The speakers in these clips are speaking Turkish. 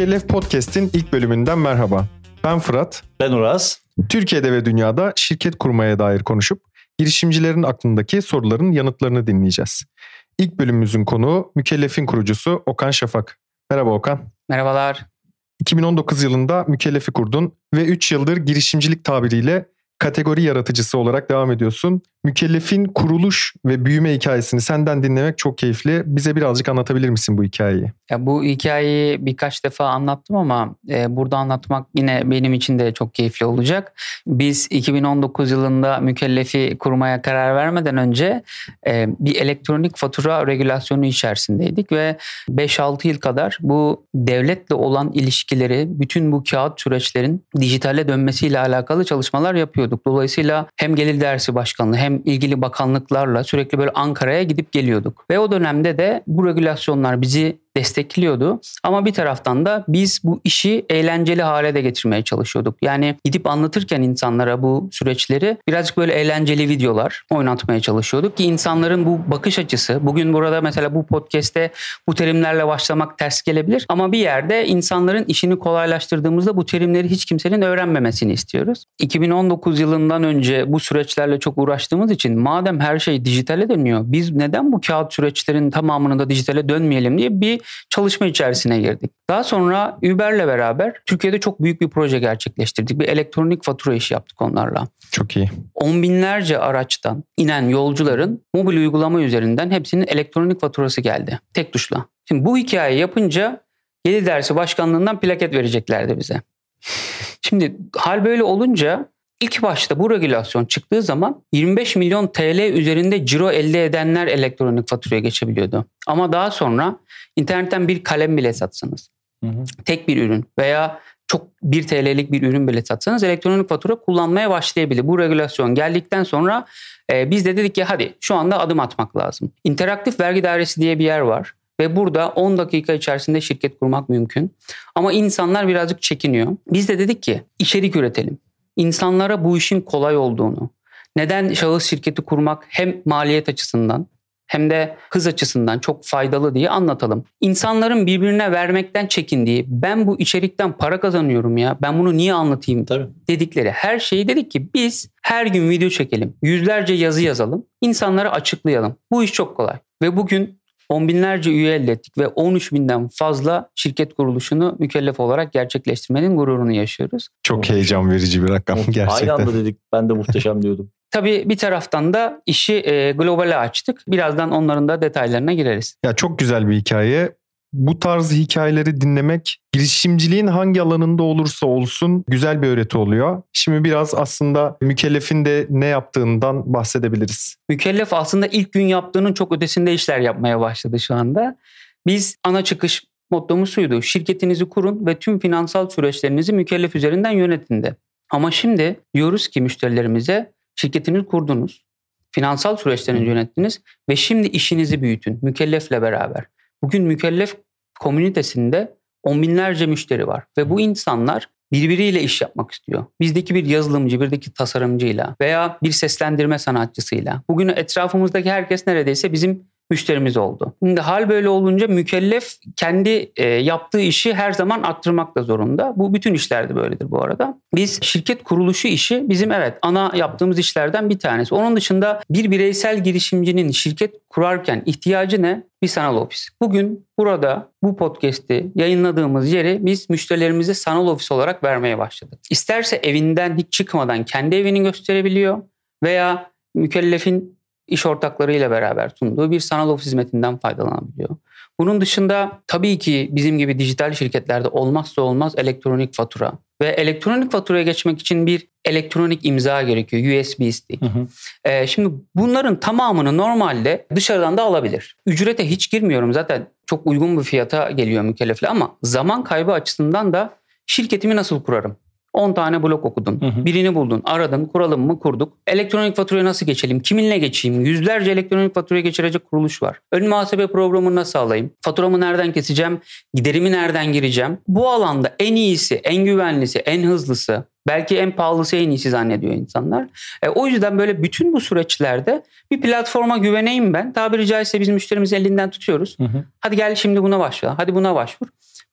Mükellef Podcast'in ilk bölümünden merhaba. Ben Fırat. Ben Uraz. Türkiye'de ve dünyada şirket kurmaya dair konuşup girişimcilerin aklındaki soruların yanıtlarını dinleyeceğiz. İlk bölümümüzün konuğu Mükellef'in kurucusu Okan Şafak. Merhaba Okan. Merhabalar. 2019 yılında Mükellef'i kurdun ve 3 yıldır girişimcilik tabiriyle kategori yaratıcısı olarak devam ediyorsun. Mükellef'in kuruluş ve büyüme hikayesini senden dinlemek çok keyifli. Bize birazcık anlatabilir misin bu hikayeyi? Ya bu hikayeyi birkaç defa anlattım ama e, burada anlatmak yine benim için de çok keyifli olacak. Biz 2019 yılında mükellefi kurmaya karar vermeden önce e, bir elektronik fatura regülasyonu içerisindeydik ve 5-6 yıl kadar bu devletle olan ilişkileri, bütün bu kağıt süreçlerin dijitale dönmesiyle alakalı çalışmalar yapıyorduk. Dolayısıyla hem gelir dersi başkanlığı hem ilgili bakanlıklarla sürekli böyle Ankara'ya gidip geliyorduk. Ve o dönemde de bu regülasyonlar bizi destekliyordu. Ama bir taraftan da biz bu işi eğlenceli hale de getirmeye çalışıyorduk. Yani gidip anlatırken insanlara bu süreçleri birazcık böyle eğlenceli videolar oynatmaya çalışıyorduk ki insanların bu bakış açısı bugün burada mesela bu podcast'te bu terimlerle başlamak ters gelebilir ama bir yerde insanların işini kolaylaştırdığımızda bu terimleri hiç kimsenin öğrenmemesini istiyoruz. 2019 yılından önce bu süreçlerle çok uğraştığımız için madem her şey dijitale dönüyor biz neden bu kağıt süreçlerin tamamını da dijitale dönmeyelim diye bir çalışma içerisine girdik. Daha sonra Uber'le beraber Türkiye'de çok büyük bir proje gerçekleştirdik. Bir elektronik fatura işi yaptık onlarla. Çok iyi. On binlerce araçtan inen yolcuların mobil uygulama üzerinden hepsinin elektronik faturası geldi. Tek tuşla. Şimdi bu hikayeyi yapınca Gelir Dersi Başkanlığından plaket vereceklerdi bize. Şimdi hal böyle olunca İlk başta bu regülasyon çıktığı zaman 25 milyon TL üzerinde ciro elde edenler elektronik faturaya geçebiliyordu. Ama daha sonra internetten bir kalem bile satsanız, hı hı. tek bir ürün veya çok 1 TL'lik bir ürün bile satsanız elektronik fatura kullanmaya başlayabilir. Bu regülasyon geldikten sonra e, biz de dedik ki hadi şu anda adım atmak lazım. İnteraktif Vergi Dairesi diye bir yer var. Ve burada 10 dakika içerisinde şirket kurmak mümkün. Ama insanlar birazcık çekiniyor. Biz de dedik ki içerik üretelim insanlara bu işin kolay olduğunu, neden şahıs şirketi kurmak hem maliyet açısından hem de hız açısından çok faydalı diye anlatalım. İnsanların birbirine vermekten çekindiği, ben bu içerikten para kazanıyorum ya, ben bunu niye anlatayım Tabii. dedikleri her şeyi dedik ki biz her gün video çekelim, yüzlerce yazı yazalım, insanlara açıklayalım. Bu iş çok kolay. Ve bugün on binlerce üye elde ettik ve 13 binden fazla şirket kuruluşunu mükellef olarak gerçekleştirmenin gururunu yaşıyoruz. Çok heyecan verici bir rakam gerçekten. Aynı anda dedik ben de muhteşem diyordum. Tabii bir taraftan da işi e, globale açtık. Birazdan onların da detaylarına gireriz. Ya çok güzel bir hikaye bu tarz hikayeleri dinlemek girişimciliğin hangi alanında olursa olsun güzel bir öğreti oluyor. Şimdi biraz aslında mükellefin de ne yaptığından bahsedebiliriz. Mükellef aslında ilk gün yaptığının çok ötesinde işler yapmaya başladı şu anda. Biz ana çıkış mottomuz şuydu. Şirketinizi kurun ve tüm finansal süreçlerinizi mükellef üzerinden yönetin de. Ama şimdi diyoruz ki müşterilerimize şirketinizi kurdunuz. Finansal süreçlerinizi yönettiniz ve şimdi işinizi büyütün mükellefle beraber. Bugün mükellef komünitesinde on binlerce müşteri var ve bu insanlar birbiriyle iş yapmak istiyor. Bizdeki bir yazılımcı, birdeki tasarımcıyla veya bir seslendirme sanatçısıyla. Bugün etrafımızdaki herkes neredeyse bizim müşterimiz oldu. Şimdi hal böyle olunca mükellef kendi e, yaptığı işi her zaman arttırmak da zorunda. Bu bütün işlerde böyledir bu arada. Biz şirket kuruluşu işi bizim evet ana yaptığımız işlerden bir tanesi. Onun dışında bir bireysel girişimcinin şirket kurarken ihtiyacı ne? Bir sanal ofis. Bugün burada bu podcast'i yayınladığımız yeri biz müşterilerimize sanal ofis olarak vermeye başladık. İsterse evinden hiç çıkmadan kendi evini gösterebiliyor veya mükellefin iş ortaklarıyla beraber sunduğu bir sanal ofis hizmetinden faydalanabiliyor. Bunun dışında tabii ki bizim gibi dijital şirketlerde olmazsa olmaz elektronik fatura. Ve elektronik faturaya geçmek için bir elektronik imza gerekiyor. USB stick. Hı hı. Ee, şimdi bunların tamamını normalde dışarıdan da alabilir. Ücrete hiç girmiyorum zaten çok uygun bir fiyata geliyor mükellefle ama zaman kaybı açısından da şirketimi nasıl kurarım? 10 tane blok okudun. Hı hı. Birini buldun, aradın, kuralım mı kurduk. Elektronik faturaya nasıl geçelim? Kiminle geçeyim? Yüzlerce elektronik faturaya geçirecek kuruluş var. Ön muhasebe programını nasıl alayım? Faturamı nereden keseceğim? Giderimi nereden gireceğim? Bu alanda en iyisi, en güvenlisi, en hızlısı, belki en pahalısı en iyisi zannediyor insanlar. E, o yüzden böyle bütün bu süreçlerde bir platforma güveneyim ben. Tabiri caizse biz müşterimizi elinden tutuyoruz. Hı hı. Hadi gel şimdi buna başla. Hadi buna başvur.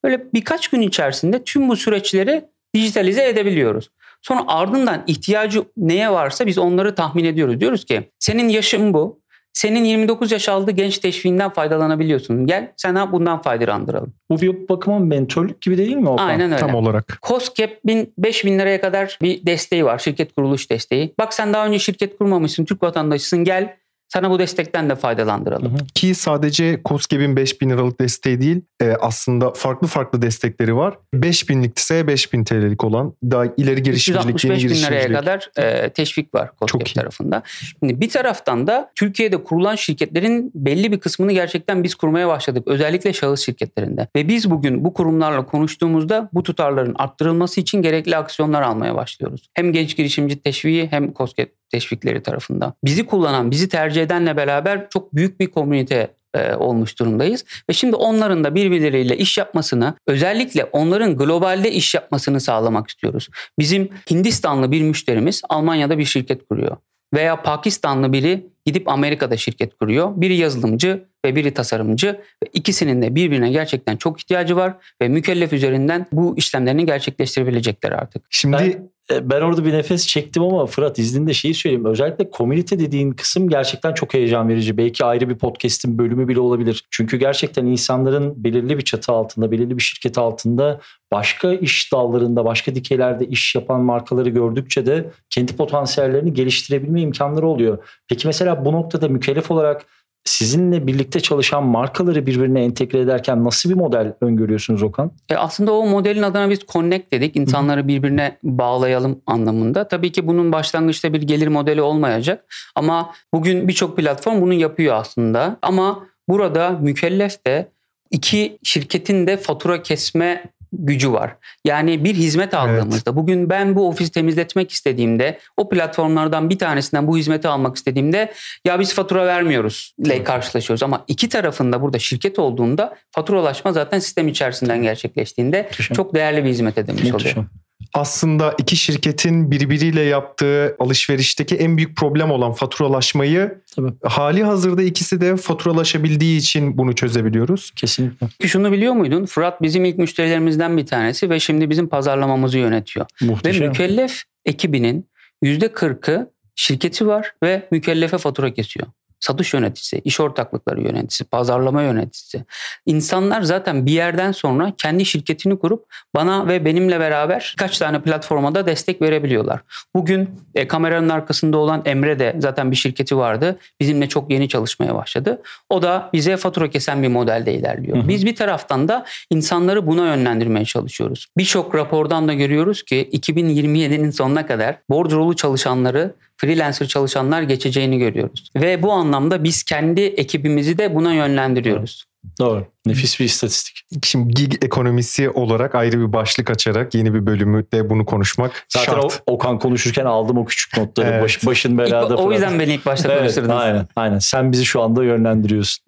Böyle birkaç gün içerisinde tüm bu süreçleri dijitalize edebiliyoruz. Sonra ardından ihtiyacı neye varsa biz onları tahmin ediyoruz. Diyoruz ki senin yaşın bu. Senin 29 yaş aldı genç teşviğinden faydalanabiliyorsun. Gel sana bundan faydalandıralım. Bu bir bakıma mentörlük gibi değil mi Okan? Aynen öyle. Tam olarak. COSGAP'in 5000 liraya kadar bir desteği var. Şirket kuruluş desteği. Bak sen daha önce şirket kurmamışsın. Türk vatandaşısın. Gel sana bu destekten de faydalandıralım. Hı hı. Ki sadece COSGAP'in 5000 liralık desteği değil e, aslında farklı farklı destekleri var. 5000'likse 5000 TL'lik olan daha ileri girişimcilik, yeni 365 bin liraya girişimcilik. kadar e, teşvik var COSGAP tarafında. Şimdi bir taraftan da Türkiye'de kurulan şirketlerin belli bir kısmını gerçekten biz kurmaya başladık. Özellikle şahıs şirketlerinde. Ve biz bugün bu kurumlarla konuştuğumuzda bu tutarların arttırılması için gerekli aksiyonlar almaya başlıyoruz. Hem genç girişimci teşviği hem COSGAP teşvikleri tarafından. Bizi kullanan, bizi tercih edenle beraber çok büyük bir komünite e, olmuş durumdayız. Ve şimdi onların da birbirleriyle iş yapmasını, özellikle onların globalde iş yapmasını sağlamak istiyoruz. Bizim Hindistanlı bir müşterimiz Almanya'da bir şirket kuruyor. Veya Pakistanlı biri gidip Amerika'da şirket kuruyor. Biri yazılımcı ve biri tasarımcı. Ve ikisinin de birbirine gerçekten çok ihtiyacı var. Ve mükellef üzerinden bu işlemlerini gerçekleştirebilecekler artık. Şimdi E, Ben orada bir nefes çektim ama Fırat izninde şeyi söyleyeyim. Özellikle komünite dediğin kısım gerçekten çok heyecan verici. Belki ayrı bir podcast'in bölümü bile olabilir. Çünkü gerçekten insanların belirli bir çatı altında, belirli bir şirket altında başka iş dallarında, başka dikeylerde iş yapan markaları gördükçe de kendi potansiyellerini geliştirebilme imkanları oluyor. Peki mesela bu noktada mükellef olarak sizinle birlikte çalışan markaları birbirine entegre ederken nasıl bir model öngörüyorsunuz Okan? E aslında o modelin adına biz connect dedik. İnsanları birbirine bağlayalım anlamında. Tabii ki bunun başlangıçta bir gelir modeli olmayacak. Ama bugün birçok platform bunu yapıyor aslında. Ama burada mükellef de iki şirketin de fatura kesme gücü var. Yani bir hizmet aldığımızda bugün ben bu ofisi temizletmek istediğimde o platformlardan bir tanesinden bu hizmeti almak istediğimde ya biz fatura vermiyoruz ile karşılaşıyoruz ama iki tarafında burada şirket olduğunda faturalaşma zaten sistem içerisinden gerçekleştiğinde Muhteşem. çok değerli bir hizmet edilmiş oluyor. Muhteşem. Aslında iki şirketin birbiriyle yaptığı alışverişteki en büyük problem olan faturalaşmayı Tabii. hali hazırda ikisi de faturalaşabildiği için bunu çözebiliyoruz. Kesinlikle. Peki şunu biliyor muydun? Fırat bizim ilk müşterilerimizden bir tanesi ve şimdi bizim pazarlamamızı yönetiyor. Ve Muhteşem. mükellef ekibinin %40'ı şirketi var ve mükellefe fatura kesiyor. Satış yöneticisi, iş ortaklıkları yöneticisi, pazarlama yöneticisi. İnsanlar zaten bir yerden sonra kendi şirketini kurup bana ve benimle beraber kaç tane platforma da destek verebiliyorlar. Bugün e, kameranın arkasında olan Emre de zaten bir şirketi vardı. Bizimle çok yeni çalışmaya başladı. O da bize fatura kesen bir modelde ilerliyor. Hı hı. Biz bir taraftan da insanları buna yönlendirmeye çalışıyoruz. Birçok rapordan da görüyoruz ki 2027'nin sonuna kadar bordrolu çalışanları freelancer çalışanlar geçeceğini görüyoruz. Ve bu anlamda biz kendi ekibimizi de buna yönlendiriyoruz. Doğru. Nefis bir istatistik. Şimdi gig ekonomisi olarak ayrı bir başlık açarak yeni bir bölümü de bunu konuşmak Zaten şart. o, Okan konuşurken aldım o küçük notları. Evet. Baş, başın İlk- belada o Fırat. yüzden beni ilk başta Evet, aynen, aynen. Sen bizi şu anda yönlendiriyorsun.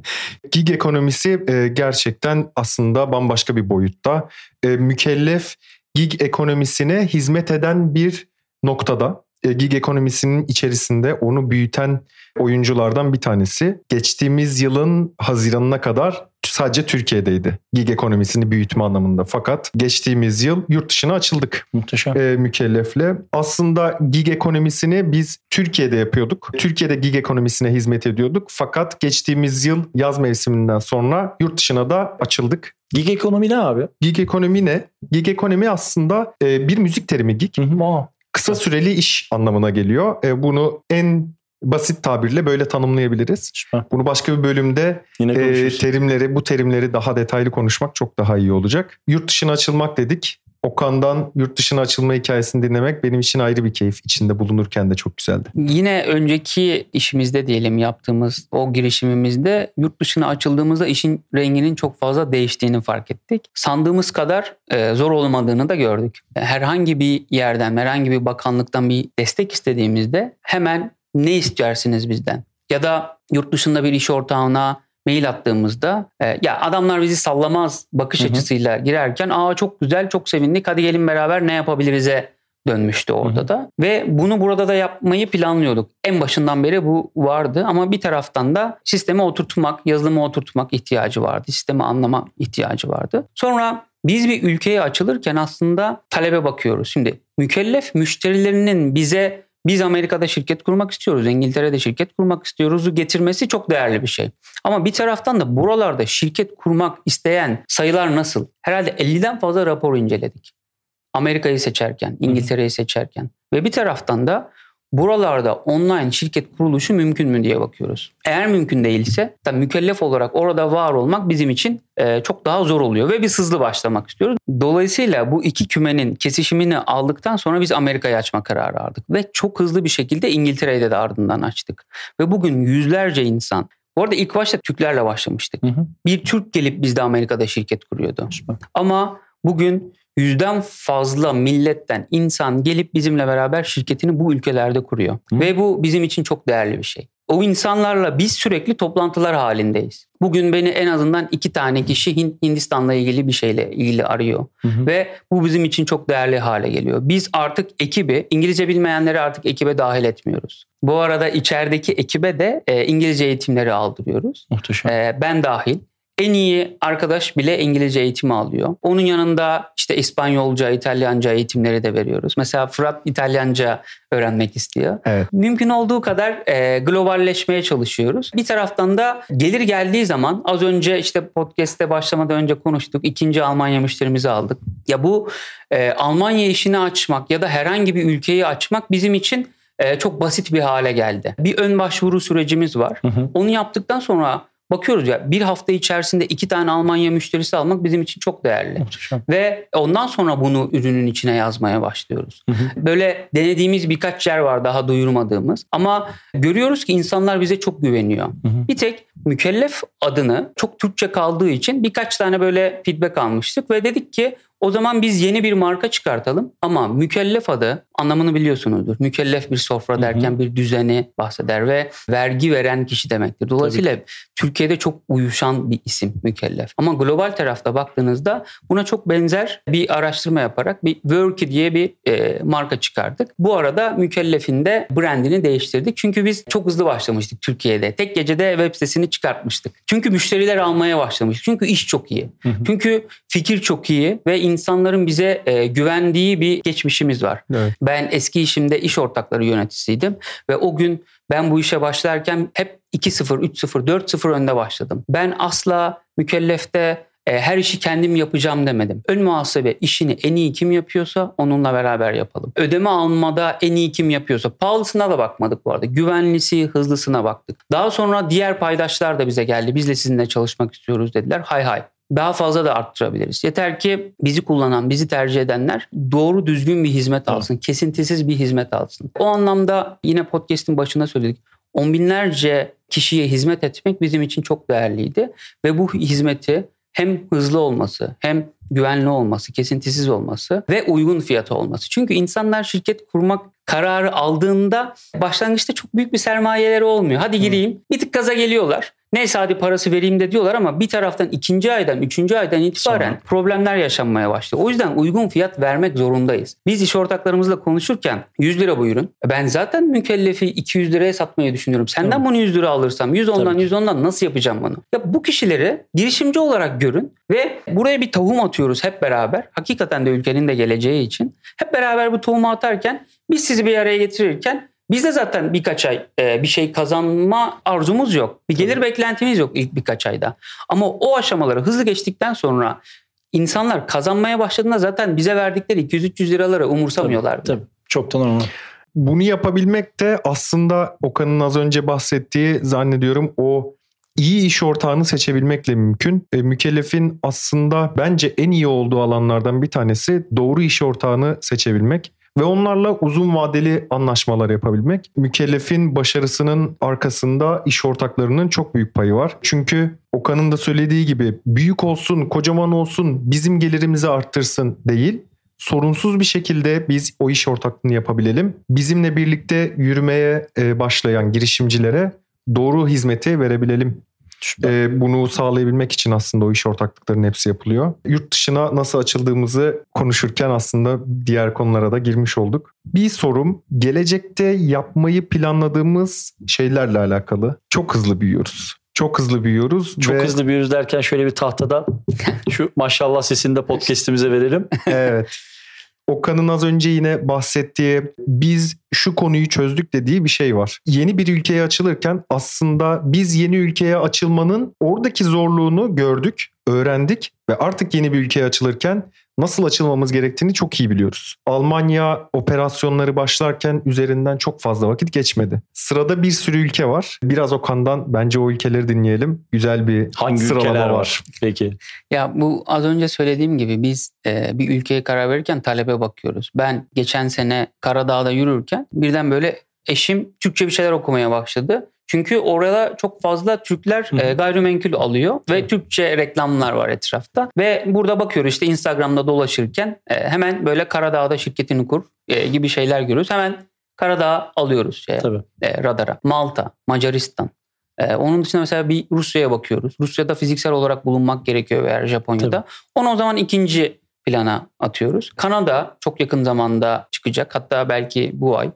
Gig ekonomisi e, gerçekten aslında bambaşka bir boyutta. E, mükellef gig ekonomisine hizmet eden bir noktada. E, gig ekonomisinin içerisinde onu büyüten oyunculardan bir tanesi. Geçtiğimiz yılın Haziran'ına kadar sadece Türkiye'deydi. Gig ekonomisini büyütme anlamında. Fakat geçtiğimiz yıl yurt dışına açıldık Muhteşem. e, mükellefle. Aslında gig ekonomisini biz Türkiye'de yapıyorduk. Türkiye'de gig ekonomisine hizmet ediyorduk. Fakat geçtiğimiz yıl yaz mevsiminden sonra yurt dışına da açıldık. Gig ekonomi ne abi? Gig ekonomi ne? Gig ekonomi aslında e, bir müzik terimi gig. Hı hı, aa, Kısa süreli iş anlamına geliyor. E, bunu en basit tabirle böyle tanımlayabiliriz. süper. Bunu başka bir bölümde Yine e, terimleri, bu terimleri daha detaylı konuşmak çok daha iyi olacak. Yurt dışına açılmak dedik. Okan'dan yurt dışına açılma hikayesini dinlemek benim için ayrı bir keyif. İçinde bulunurken de çok güzeldi. Yine önceki işimizde diyelim yaptığımız o girişimimizde yurt dışına açıldığımızda işin renginin çok fazla değiştiğini fark ettik. Sandığımız kadar e, zor olmadığını da gördük. Herhangi bir yerden, herhangi bir bakanlıktan bir destek istediğimizde hemen ne istersiniz bizden? Ya da yurt dışında bir iş ortağına mail attığımızda e, ya adamlar bizi sallamaz bakış Hı hı. açısıyla girerken aa çok güzel çok sevindik hadi gelin beraber ne yapabiliriz'e dönmüştü orada da. Ve bunu burada da yapmayı planlıyorduk. En başından beri bu vardı ama bir taraftan da sisteme oturtmak, yazılıma oturtmak ihtiyacı vardı. Sistemi anlama ihtiyacı vardı. Sonra biz bir ülkeye açılırken aslında talebe bakıyoruz. Şimdi mükellef müşterilerinin bize biz Amerika'da şirket kurmak istiyoruz, İngiltere'de şirket kurmak istiyoruz getirmesi çok değerli bir şey. Ama bir taraftan da buralarda şirket kurmak isteyen sayılar nasıl? Herhalde 50'den fazla rapor inceledik. Amerika'yı seçerken, İngiltere'yi seçerken ve bir taraftan da buralarda online şirket kuruluşu mümkün mü diye bakıyoruz. Eğer mümkün değilse da mükellef olarak orada var olmak bizim için e, çok daha zor oluyor ve biz hızlı başlamak istiyoruz. Dolayısıyla bu iki kümenin kesişimini aldıktan sonra biz Amerika'yı açma kararı aldık ve çok hızlı bir şekilde İngiltere'de de ardından açtık. Ve bugün yüzlerce insan bu arada ilk başta Türklerle başlamıştık. Hı hı. Bir Türk gelip bizde Amerika'da şirket kuruyordu. Süper. Ama bugün yüzden fazla milletten insan gelip bizimle beraber şirketini bu ülkelerde kuruyor. Hı. Ve bu bizim için çok değerli bir şey. O insanlarla biz sürekli toplantılar halindeyiz. Bugün beni en azından iki tane kişi Hindistan'la ilgili bir şeyle ilgili arıyor. Hı hı. Ve bu bizim için çok değerli hale geliyor. Biz artık ekibi, İngilizce bilmeyenleri artık ekibe dahil etmiyoruz. Bu arada içerideki ekibe de e, İngilizce eğitimleri aldırıyoruz. Muhteşem. E, ben dahil en iyi arkadaş bile İngilizce eğitimi alıyor. Onun yanında işte İspanyolca, İtalyanca eğitimleri de veriyoruz. Mesela Fırat İtalyanca öğrenmek istiyor. Evet. Mümkün olduğu kadar e, globalleşmeye çalışıyoruz. Bir taraftan da gelir geldiği zaman az önce işte podcast'te başlamadan önce konuştuk. İkinci Almanya müşterimizi aldık. Ya bu e, Almanya işini açmak ya da herhangi bir ülkeyi açmak bizim için e, çok basit bir hale geldi. Bir ön başvuru sürecimiz var. Hı hı. Onu yaptıktan sonra bakıyoruz ya bir hafta içerisinde iki tane Almanya müşterisi almak bizim için çok değerli. Muhteşem. Ve ondan sonra bunu ürünün içine yazmaya başlıyoruz. Hı hı. Böyle denediğimiz birkaç yer var daha duyurmadığımız ama görüyoruz ki insanlar bize çok güveniyor. Hı hı. Bir tek mükellef adını çok Türkçe kaldığı için birkaç tane böyle feedback almıştık ve dedik ki o zaman biz yeni bir marka çıkartalım ama mükellef adı anlamını biliyorsunuzdur. Mükellef bir sofra derken hı hı. bir düzeni bahseder ve vergi veren kişi demektir. Dolayısıyla Tabii. Türkiye'de çok uyuşan bir isim mükellef. Ama global tarafta baktığınızda buna çok benzer bir araştırma yaparak bir Worky diye bir e, marka çıkardık. Bu arada mükellefin de brandini değiştirdik. Çünkü biz çok hızlı başlamıştık Türkiye'de. Tek gecede web sitesini çıkartmıştık. Çünkü müşteriler almaya başlamış. Çünkü iş çok iyi. Hı hı. Çünkü fikir çok iyi ve insanların bize e, güvendiği bir geçmişimiz var. Evet. Ben eski işimde iş ortakları yöneticisiydim ve o gün ben bu işe başlarken hep 2-0, 3-0, 4-0 önde başladım. Ben asla mükellefte e, her işi kendim yapacağım demedim. Ön muhasebe işini en iyi kim yapıyorsa onunla beraber yapalım. Ödeme almada en iyi kim yapıyorsa pahalısına da bakmadık bu arada. Güvenlisi, hızlısına baktık. Daha sonra diğer paydaşlar da bize geldi. Biz de sizinle çalışmak istiyoruz dediler. Hay hay daha fazla da arttırabiliriz. Yeter ki bizi kullanan, bizi tercih edenler doğru düzgün bir hizmet alsın. Evet. Kesintisiz bir hizmet alsın. O anlamda yine podcast'in başında söyledik. On binlerce kişiye hizmet etmek bizim için çok değerliydi. Ve bu hizmeti hem hızlı olması hem güvenli olması, kesintisiz olması ve uygun fiyatı olması. Çünkü insanlar şirket kurmak kararı aldığında başlangıçta çok büyük bir sermayeleri olmuyor. Hadi gireyim. Bir tık gaza geliyorlar. Neyse hadi parası vereyim de diyorlar ama bir taraftan ikinci aydan, üçüncü aydan itibaren Sonra. problemler yaşanmaya başlıyor. O yüzden uygun fiyat vermek zorundayız. Biz iş ortaklarımızla konuşurken 100 lira bu ürün. Ben zaten mükellefi 200 liraya satmayı düşünüyorum. Senden evet. bunu 100 lira alırsam 110'dan 110'dan nasıl yapacağım bunu? Ya bu kişileri girişimci olarak görün ve buraya bir tohum atıyoruz hep beraber. Hakikaten de ülkenin de geleceği için. Hep beraber bu tohumu atarken biz sizi bir araya getirirken Bizde zaten birkaç ay e, bir şey kazanma arzumuz yok. Bir gelir Tabii. beklentimiz yok ilk birkaç ayda. Ama o aşamaları hızlı geçtikten sonra insanlar kazanmaya başladığında zaten bize verdikleri 200-300 liraları umursamıyorlar. Tabii, tabii. Çoktan normal. Bunu yapabilmek de aslında Okan'ın az önce bahsettiği zannediyorum o iyi iş ortağını seçebilmekle mümkün. E, mükellefin aslında bence en iyi olduğu alanlardan bir tanesi doğru iş ortağını seçebilmek ve onlarla uzun vadeli anlaşmalar yapabilmek. Mükellefin başarısının arkasında iş ortaklarının çok büyük payı var. Çünkü Okan'ın da söylediği gibi büyük olsun, kocaman olsun, bizim gelirimizi arttırsın değil sorunsuz bir şekilde biz o iş ortaklığını yapabilelim. Bizimle birlikte yürümeye e, başlayan girişimcilere doğru hizmeti verebilelim. Ee, bunu sağlayabilmek için aslında o iş ortaklıklarının hepsi yapılıyor. Yurt dışına nasıl açıldığımızı konuşurken aslında diğer konulara da girmiş olduk. Bir sorum gelecekte yapmayı planladığımız şeylerle alakalı. Çok hızlı büyüyoruz. Çok hızlı büyüyoruz. Çok ve... hızlı büyüyoruz derken şöyle bir tahtadan şu maşallah sesini de podcast'imize verelim. evet. Okan'ın az önce yine bahsettiği biz şu konuyu çözdük dediği bir şey var. Yeni bir ülkeye açılırken aslında biz yeni ülkeye açılmanın oradaki zorluğunu gördük, öğrendik ve artık yeni bir ülkeye açılırken nasıl açılmamız gerektiğini çok iyi biliyoruz. Almanya operasyonları başlarken üzerinden çok fazla vakit geçmedi. Sırada bir sürü ülke var. Biraz Okan'dan bence o ülkeleri dinleyelim. Güzel bir Hangi sıralama ülkeler var? var. Peki. Ya bu az önce söylediğim gibi biz e, bir ülkeye karar verirken talebe bakıyoruz. Ben geçen sene Karadağ'da yürürken birden böyle eşim Türkçe bir şeyler okumaya başladı. Çünkü orada çok fazla Türkler Hı hı. e, gayrimenkul alıyor ve Evet. Türkçe reklamlar var etrafta. Ve burada bakıyoruz işte Instagram'da dolaşırken e, hemen böyle Karadağ'da şirketini kur e, gibi şeyler görüyoruz. Hemen Karadağ alıyoruz Tabii. e, radara. Malta, Macaristan. E, onun dışında mesela bir Rusya'ya bakıyoruz. Rusya'da fiziksel olarak bulunmak gerekiyor veya Japonya'da. Onu o zaman ikinci plana atıyoruz. Kanada çok yakın zamanda çıkacak. Hatta belki bu ay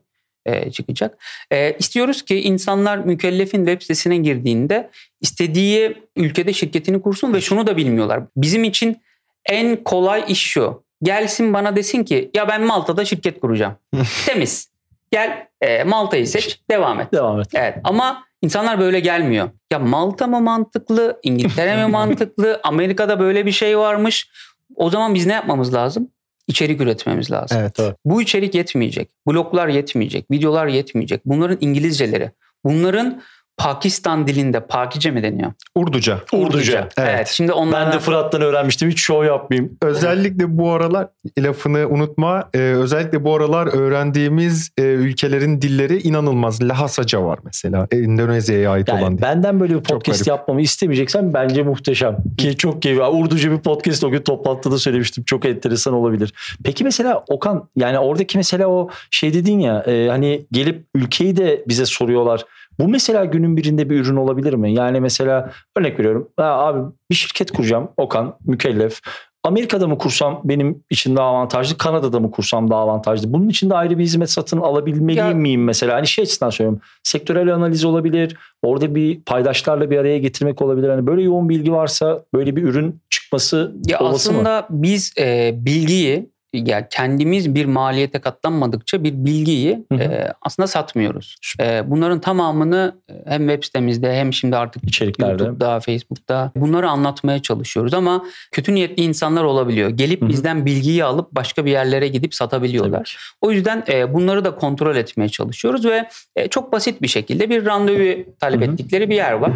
e, çıkacak. E, istiyoruz ki insanlar mükellefin web sitesine girdiğinde istediği ülkede şirketini kursun ve şunu da bilmiyorlar. Bizim için en kolay iş şu. Gelsin bana desin ki ya ben Malta'da şirket kuracağım. Temiz. Gel e, Malta'yı seç devam et. Devam et. Evet ama insanlar böyle gelmiyor. Ya Malta mı mantıklı, İngiltere mi mantıklı, Amerika'da böyle bir şey varmış. O zaman biz ne yapmamız lazım? İçerik üretmemiz lazım. Evet. Evet. Bu içerik yetmeyecek. Bloglar yetmeyecek. Videolar yetmeyecek. Bunların İngilizceleri. Bunların Pakistan dilinde Pakice mi deniyor? Urduca. Urduca. Evet. Evet. Şimdi onlar Ben de Fırat'tan öğrenmiştim. Hiç şov yapmayayım. Özellikle bu aralar lafını unutma. e, özellikle bu aralar öğrendiğimiz e, ülkelerin dilleri inanılmaz. Lahasaca var mesela. E, Endonezya'ya ait olan Yani dil. benden böyle bir podcast yapmamı istemeyeceksen bence muhteşem. Ki çok keyifli. Urduca bir podcast o gün toplantıda söylemiştim. Çok enteresan olabilir. Peki mesela Okan yani oradaki mesela o şey dedin ya e, hani gelip ülkeyi de bize soruyorlar. Bu mesela günün birinde bir ürün olabilir mi? Yani mesela örnek veriyorum. Ha, abi bir şirket kuracağım. Okan mükellef. Amerika'da mı kursam benim için daha avantajlı, Kanada'da mı kursam daha avantajlı? Bunun için de ayrı bir hizmet satın alabilmeli Ya- miyim mesela? Hani şey açısından söylüyorum. Sektörel analiz olabilir. Orada bir paydaşlarla bir araya getirmek olabilir. Hani böyle yoğun bilgi varsa böyle bir ürün çıkması Ya olası mı? aslında biz e, bilgiyi ya kendimiz bir maliyete katlanmadıkça bir bilgiyi Hı hı. e, aslında satmıyoruz. E, bunların tamamını e, hem web sitemizde hem şimdi artık İçeriklerde. YouTube'da, Facebook'ta bunları anlatmaya çalışıyoruz ama kötü niyetli insanlar olabiliyor. Gelip Hı hı. bizden bilgiyi alıp başka bir yerlere gidip satabiliyorlar. Tabii. O yüzden e, bunları da kontrol etmeye çalışıyoruz ve e, çok basit bir şekilde bir randevu talep Hı hı. ettikleri bir yer var.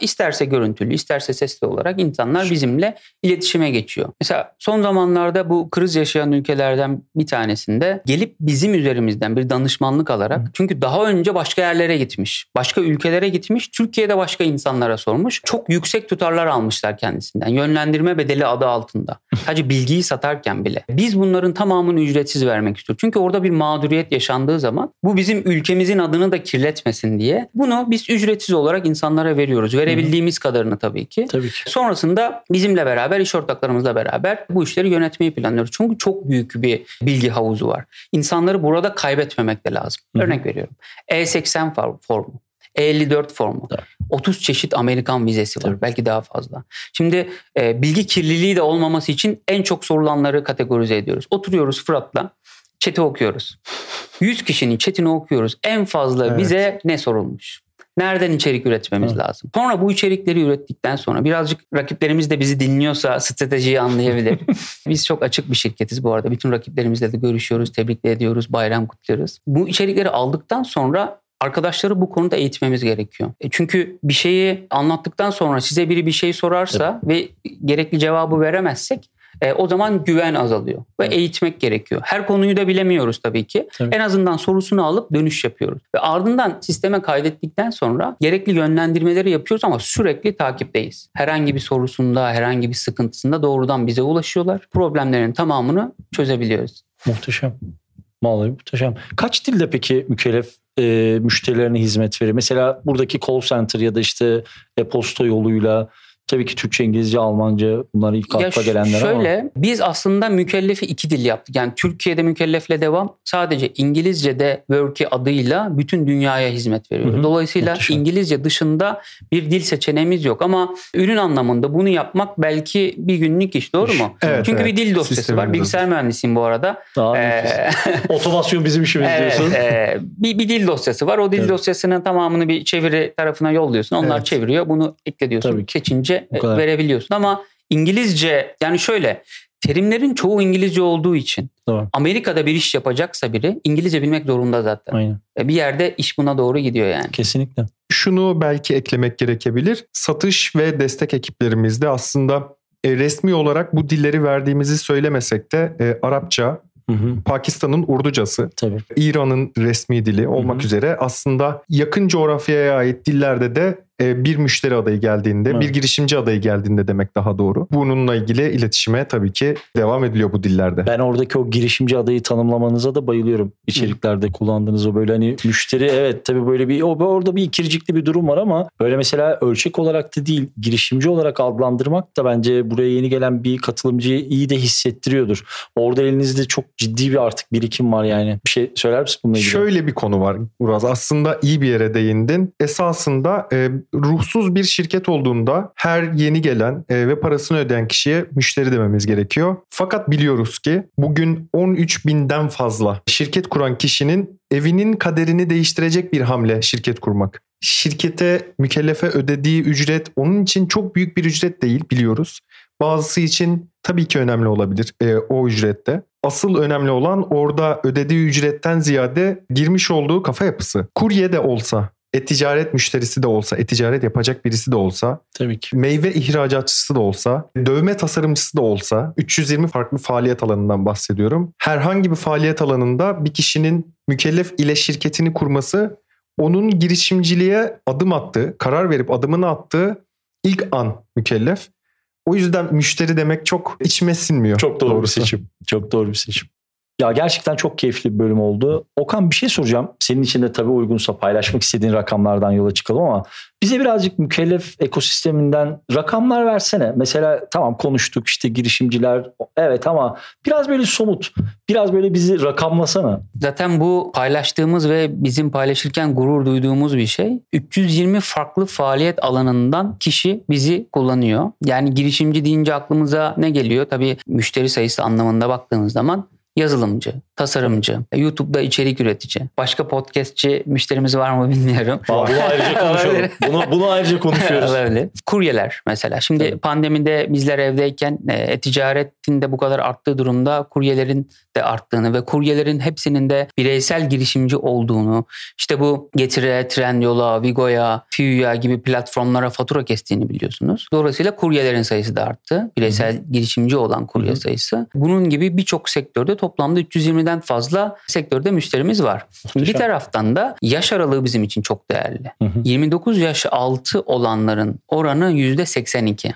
İsterse görüntülü, isterse sesli olarak insanlar bizimle iletişime geçiyor. Mesela son zamanlarda bu kriz yaşayan ülkelerden bir tanesinde gelip bizim üzerimizden bir danışmanlık alarak Hı. çünkü daha önce başka yerlere gitmiş, başka ülkelere gitmiş, Türkiye'de başka insanlara sormuş. Çok yüksek tutarlar almışlar kendisinden. Yönlendirme bedeli adı altında. Sadece bilgiyi satarken bile. Biz bunların tamamını ücretsiz vermek istiyoruz. Çünkü orada bir mağduriyet yaşandığı zaman bu bizim ülkemizin adını da kirletmesin diye bunu biz ücretsiz olarak insanlara veriyoruz. Verebildiğimiz kadarını tabii ki. Tabii ki. Sonrasında bizimle beraber, iş ortaklarımızla beraber bu işleri yönetmeyi planlıyoruz. Çünkü çok büyük bir bilgi havuzu var. İnsanları burada kaybetmemek de lazım. Hı hı. Örnek veriyorum. E80 for- formu. E54 formu. Tabii. 30 çeşit Amerikan vizesi var. Tabii. Belki daha fazla. Şimdi e, bilgi kirliliği de olmaması için en çok sorulanları kategorize ediyoruz. Oturuyoruz Fırat'la. Chat'i okuyoruz. 100 kişinin chatini okuyoruz. En fazla Evet. bize ne sorulmuş? Nereden içerik üretmemiz Evet. lazım? Sonra bu içerikleri ürettikten sonra birazcık rakiplerimiz de bizi dinliyorsa stratejiyi anlayabilir. Biz çok açık bir şirketiz bu arada. Bütün rakiplerimizle de görüşüyoruz, tebrik ediyoruz, bayram kutluyoruz. Bu içerikleri aldıktan sonra arkadaşları bu konuda eğitmemiz gerekiyor. E Çünkü bir şeyi anlattıktan sonra size biri bir şey sorarsa ve gerekli cevabı veremezsek e, o zaman güven azalıyor ve Evet. eğitmek gerekiyor. Her konuyu da bilemiyoruz tabii ki. Tabii. En azından sorusunu alıp dönüş yapıyoruz. Ve ardından sisteme kaydettikten sonra gerekli yönlendirmeleri yapıyoruz ama sürekli takipteyiz. Herhangi bir sorusunda, herhangi bir sıkıntısında doğrudan bize ulaşıyorlar. Problemlerin tamamını çözebiliyoruz. Muhteşem. Vallahi muhteşem. Kaç dilde peki mükellef e, müşterilerine hizmet veriyor? Mesela buradaki call center ya da işte e-posta yoluyla Tabii ki Türkçe, İngilizce, Almanca bunlar ilk Ya akla gelenler şöyle, ama. biz aslında mükellefi iki dil yaptık. Yani Türkiye'de mükellefle devam sadece İngilizce'de Worky adıyla bütün dünyaya hizmet veriyoruz. Hı hı, Dolayısıyla muhteşem. İngilizce dışında bir dil seçeneğimiz yok. Ama ürün anlamında bunu yapmak belki bir günlük iş doğru mu? Evet, Çünkü evet. bir dil dosyası Sistemimiz var. Bilgisayar mühendisiyim bu arada. Daha Ee. Otomasyon bizim işimiz Evet, diyorsun. e, bir, bir dil dosyası var. O dil Evet. dosyasının tamamını bir çeviri tarafına yolluyorsun. Onlar Evet. çeviriyor. Bunu ekle diyorsun. Tabii ki. Seçince E, verebiliyorsun. Ama İngilizce yani şöyle terimlerin çoğu İngilizce olduğu için Tamam. Amerika'da bir iş yapacaksa biri İngilizce bilmek zorunda zaten. Aynen. E, Bir yerde iş buna doğru gidiyor yani. Kesinlikle. Şunu belki eklemek gerekebilir. Satış ve destek ekiplerimizde aslında e, resmi olarak bu dilleri verdiğimizi söylemesek de e, Arapça. Pakistan'ın Urducası, Tabii. İran'ın resmi dili olmak Hı hı. üzere aslında yakın coğrafyaya ait dillerde de bir müşteri adayı geldiğinde, Evet. bir girişimci adayı geldiğinde demek daha doğru. Bununla ilgili iletişime tabii ki devam ediliyor bu dillerde. Ben oradaki o girişimci adayı tanımlamanıza da bayılıyorum. İçeriklerde kullandığınız o böyle hani müşteri evet tabii böyle bir o orada bir ikircikli bir durum var ama böyle mesela ölçek olarak da değil girişimci olarak adlandırmak da bence buraya yeni gelen bir katılımcıyı iyi de hissettiriyordur. Orada elinizde çok ciddi bir artık birikim var yani. Bir şey söyler misin bununla ilgili? Şöyle bir konu var Uraz. Aslında iyi bir yere değindin. Esasında e, ruhsuz bir şirket olduğunda her yeni gelen e, ve parasını ödeyen kişiye müşteri dememiz gerekiyor. Fakat biliyoruz ki bugün 13 binden fazla şirket kuran kişinin evinin kaderini değiştirecek bir hamle şirket kurmak. Şirkete mükellefe ödediği ücret onun için çok büyük bir ücret değil biliyoruz. Bazısı için tabii ki önemli olabilir e, o ücrette. Asıl önemli olan orada ödediği ücretten ziyade girmiş olduğu kafa yapısı. Kurye de olsa, e-ticaret müşterisi de olsa, e-ticaret yapacak birisi de olsa, Tabii ki. meyve ihracatçısı da olsa, dövme tasarımcısı da olsa, 320 farklı faaliyet alanından bahsediyorum. Herhangi bir faaliyet alanında bir kişinin mükellef ile şirketini kurması onun girişimciliğe adım attığı, karar verip adımını attığı ilk an mükellef. O yüzden müşteri demek çok içime sinmiyor. Çok doğru doğrusu. bir seçim. Çok doğru bir seçim. Ya gerçekten çok keyifli bir bölüm oldu. Okan bir şey soracağım. Senin için de tabii uygunsa paylaşmak istediğin rakamlardan yola çıkalım ama bize birazcık mükellef ekosisteminden rakamlar versene. Mesela tamam konuştuk işte girişimciler evet ama biraz böyle somut, biraz böyle bizi rakamlasana. Zaten bu paylaştığımız ve bizim paylaşırken gurur duyduğumuz bir şey. 320 farklı faaliyet alanından kişi bizi kullanıyor. Yani girişimci deyince aklımıza ne geliyor? Tabii müşteri sayısı anlamında baktığımız zaman yazılımcı, tasarımcı, YouTube'da içerik üretici, başka podcastçi müşterimiz var mı bilmiyorum. Aa, bunu ayrıca konuşalım. Bunu, bunu ayrıca konuşuyoruz. Olabilir. Kuryeler mesela. Şimdi Tabii. pandemide bizler evdeyken e, e-ticaretin de bu kadar arttığı durumda kuryelerin de arttığını ve kuryelerin hepsinin de bireysel girişimci olduğunu işte bu Getire, Trendyol'a, Vigo'ya, Fiyu'ya gibi platformlara fatura kestiğini biliyorsunuz. Dolayısıyla kuryelerin sayısı da arttı. Bireysel girişimci olan kurye Hı hı. sayısı. Bunun gibi birçok sektörde toplamda 320'den fazla sektörde müşterimiz var. Şimdi bir Muhteşem. taraftan da yaş aralığı bizim için çok değerli. Hı hı. 29 yaş altı olanların oranı %82.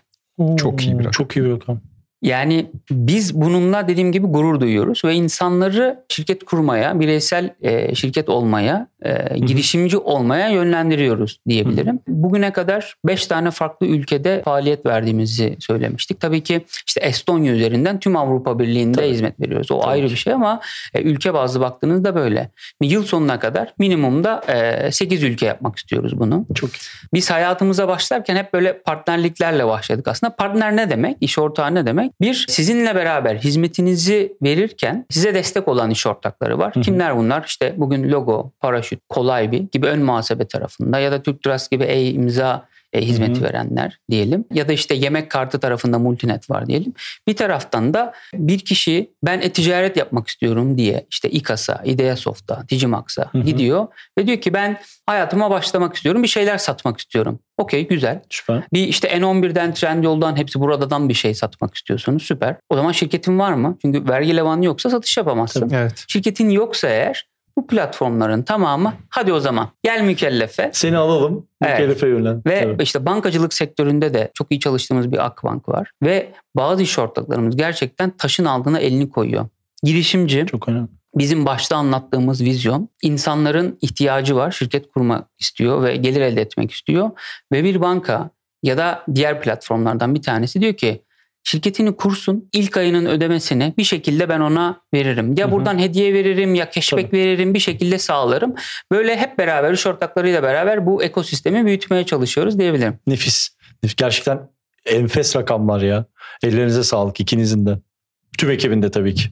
Çok iyi bir rakam. Çok iyi bir rakam. Yani biz bununla dediğim gibi gurur duyuyoruz ve insanları şirket kurmaya, bireysel e, şirket olmaya, e, girişimci olmaya yönlendiriyoruz diyebilirim. Bugüne kadar 5 tane farklı ülkede faaliyet verdiğimizi söylemiştik. Tabii ki işte Estonya üzerinden tüm Avrupa Birliği'nde Tabii. hizmet veriyoruz. O Tabii ayrı bir şey ama e, ülke bazlı baktığınızda böyle. Yıl sonuna kadar minimumda e, 8 ülke yapmak istiyoruz bunu. Çok Biz hayatımıza başlarken hep böyle partnerliklerle başladık aslında. Partner ne demek? İş ortağı ne demek? Bir, sizinle beraber hizmetinizi verirken size destek olan iş ortakları var. Hı hı. Kimler bunlar? İşte bugün Logo, Paraşüt, Kolay bir gibi ön muhasebe tarafında ya da Türk Trust gibi e-imza e, hizmeti Hı hı. verenler diyelim. Ya da işte yemek kartı tarafında Multinet var diyelim. Bir taraftan da bir kişi ben e-ticaret yapmak istiyorum diye işte İKAS'a, Ideasoft'a, Digimax'a Hı hı. gidiyor ve diyor ki ben hayatıma başlamak istiyorum. Bir şeyler satmak istiyorum. Okey güzel. süper. Bir işte N11'den Trendyol'dan hepsi buradan bir şey satmak istiyorsunuz. Süper. O zaman şirketin var mı? Çünkü vergi levanı yoksa satış yapamazsın. Evet. Şirketin yoksa eğer bu platformların tamamı hadi o zaman gel mükellefe. Seni alalım. Evet. Mükellefe yönlen. Ve Tabii. işte bankacılık sektöründe de çok iyi çalıştığımız bir Akbank var. Ve bazı iş ortaklarımız gerçekten taşın altına elini koyuyor. Girişimci Çok önemli. bizim başta anlattığımız vizyon insanların ihtiyacı var. Şirket kurmak istiyor ve gelir elde etmek istiyor. Ve bir banka ya da diğer platformlardan bir tanesi diyor ki şirketini kursun ilk ayının ödemesini bir şekilde ben ona veririm. Ya Hı hı. buradan hediye veririm ya cashback Tabii. veririm bir şekilde sağlarım. Böyle hep beraber iş ortaklarıyla beraber bu ekosistemi büyütmeye çalışıyoruz diyebilirim. Nefis. Nefis. Gerçekten enfes rakamlar ya. Ellerinize sağlık ikinizin de. Tüm ekibinde tabii ki.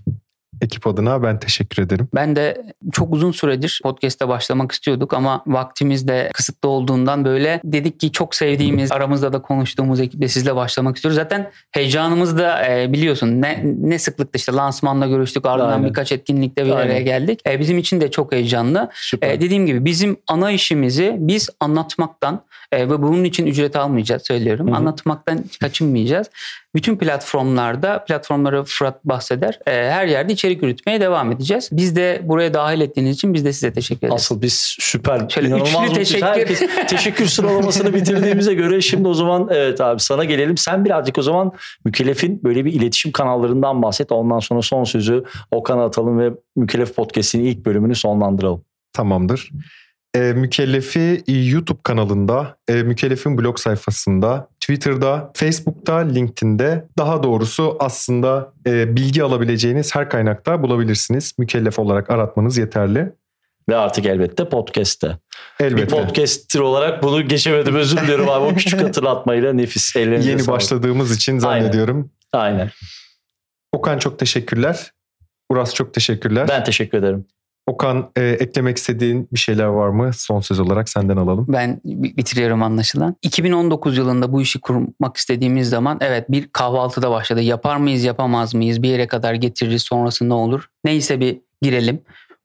Ekip adına ben teşekkür ederim. Ben de çok uzun süredir podcast'e başlamak istiyorduk ama vaktimiz de kısıtlı olduğundan böyle dedik ki çok sevdiğimiz aramızda da konuştuğumuz ekiple sizle başlamak istiyoruz. Zaten heyecanımız da e, biliyorsun ne, ne sıklıkta işte lansmanla görüştük ardından Aynen. birkaç etkinlikte bir araya Aynen. geldik. E, bizim için de çok heyecanlı. Süper. E, dediğim gibi bizim ana işimizi biz anlatmaktan e, ve bunun için ücret almayacağız söylüyorum. Hı hı. Anlatmaktan kaçınmayacağız. Bütün platformlarda, platformları Fırat bahseder. e, her yerde içerik üretmeye devam edeceğiz. Biz de buraya dahil ettiğiniz için biz de size teşekkür ederiz. Asıl biz süper. Şöyle inanılmaz teşekkür. Herkes teşekkür sıralamasını bitirdiğimize göre şimdi o zaman evet abi sana gelelim. Sen birazcık o zaman mükellefin böyle bir iletişim kanallarından bahset. Ondan sonra son sözü Okan'a atalım ve Mükellef Podcast'in ilk bölümünü sonlandıralım. Tamamdır. E, Mükellefi YouTube kanalında, e, Mükellef'in blog sayfasında, Twitter'da, Facebook'ta, LinkedIn'de daha doğrusu aslında e, bilgi alabileceğiniz her kaynakta bulabilirsiniz. Mükellef olarak aratmanız yeterli. Ve artık elbette podcast'te. Bir Elbette. podcaster olarak bunu geçemedim özür dilerim abi. O küçük hatırlatmayla nefis. Ellerinize Yeni sağlık. başladığımız için zannediyorum. Aynen. Okan çok teşekkürler. Uras çok teşekkürler. Ben teşekkür ederim. Okan e, eklemek istediğin bir şeyler var mı? Son söz olarak senden alalım. Ben bi- bitiriyorum anlaşılan. 2019 yılında bu işi kurmak istediğimiz zaman evet bir kahvaltıda başladı. Yapar mıyız yapamaz mıyız bir yere kadar getiririz sonrası ne olur? Neyse bir girelim.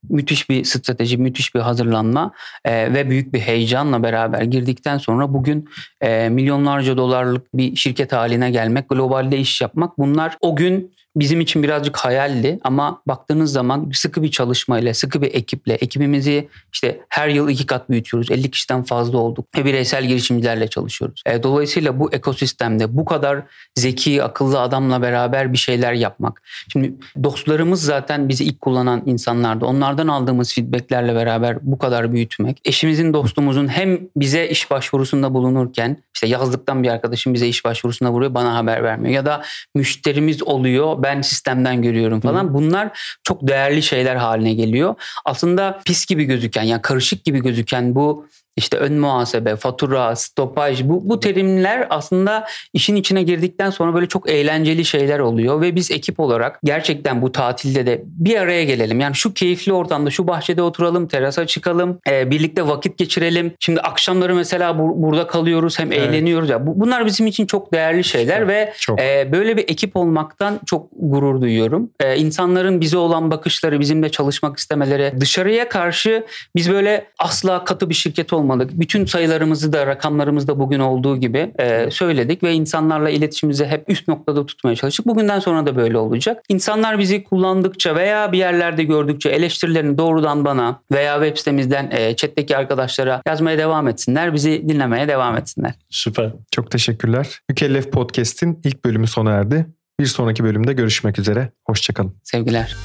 Müthiş bir strateji, müthiş bir hazırlanma e, ve büyük bir heyecanla beraber girdikten sonra bugün e, milyonlarca dolarlık bir şirket haline gelmek, globalde iş yapmak bunlar o gün bizim için birazcık hayaldi ama baktığınız zaman sıkı bir çalışmayla, sıkı bir ekiple, ekibimizi işte her yıl iki kat büyütüyoruz. 50 kişiden fazla olduk ve bireysel girişimcilerle çalışıyoruz. E, dolayısıyla bu ekosistemde bu kadar zeki, akıllı adamla beraber bir şeyler yapmak. Şimdi dostlarımız zaten bizi ilk kullanan insanlardı. Onlardan aldığımız feedbacklerle beraber bu kadar büyütmek. Eşimizin, dostumuzun hem bize iş başvurusunda bulunurken işte yazlıktan bir arkadaşım bize iş başvurusunda vuruyor bana haber vermiyor. Ya da müşterimiz oluyor ben sistemden görüyorum falan. Bunlar çok değerli şeyler haline geliyor. Aslında pis gibi gözüken yani karışık gibi gözüken bu işte ön muhasebe, fatura, stopaj bu, bu terimler aslında işin içine girdikten sonra böyle çok eğlenceli şeyler oluyor ve biz ekip olarak gerçekten bu tatilde de bir araya gelelim. Yani şu keyifli ortamda şu bahçede oturalım, terasa çıkalım, e, birlikte vakit geçirelim. Şimdi akşamları mesela bur- burada kalıyoruz hem Evet. eğleniyoruz ya. Bu, bunlar bizim için çok değerli şeyler ve Çok. ee, böyle bir ekip olmaktan çok gurur duyuyorum. Ee, insanların bize olan bakışları, bizimle çalışmak istemeleri, dışarıya karşı biz böyle asla katı bir şirket olmadık. Bütün sayılarımızı da rakamlarımızı da bugün olduğu gibi e, söyledik ve insanlarla iletişimimizi hep üst noktada tutmaya çalıştık. Bugünden sonra da böyle olacak. İnsanlar bizi kullandıkça veya bir yerlerde gördükçe eleştirilerini doğrudan bana veya web sitemizden e, chat'teki arkadaşlara yazmaya devam etsinler. Bizi dinlemeye devam etsinler. Süper. Çok teşekkürler. Mükellef Podcast'in ilk bölümü sona erdi. Bir sonraki bölümde görüşmek üzere. Hoşçakalın. Sevgiler.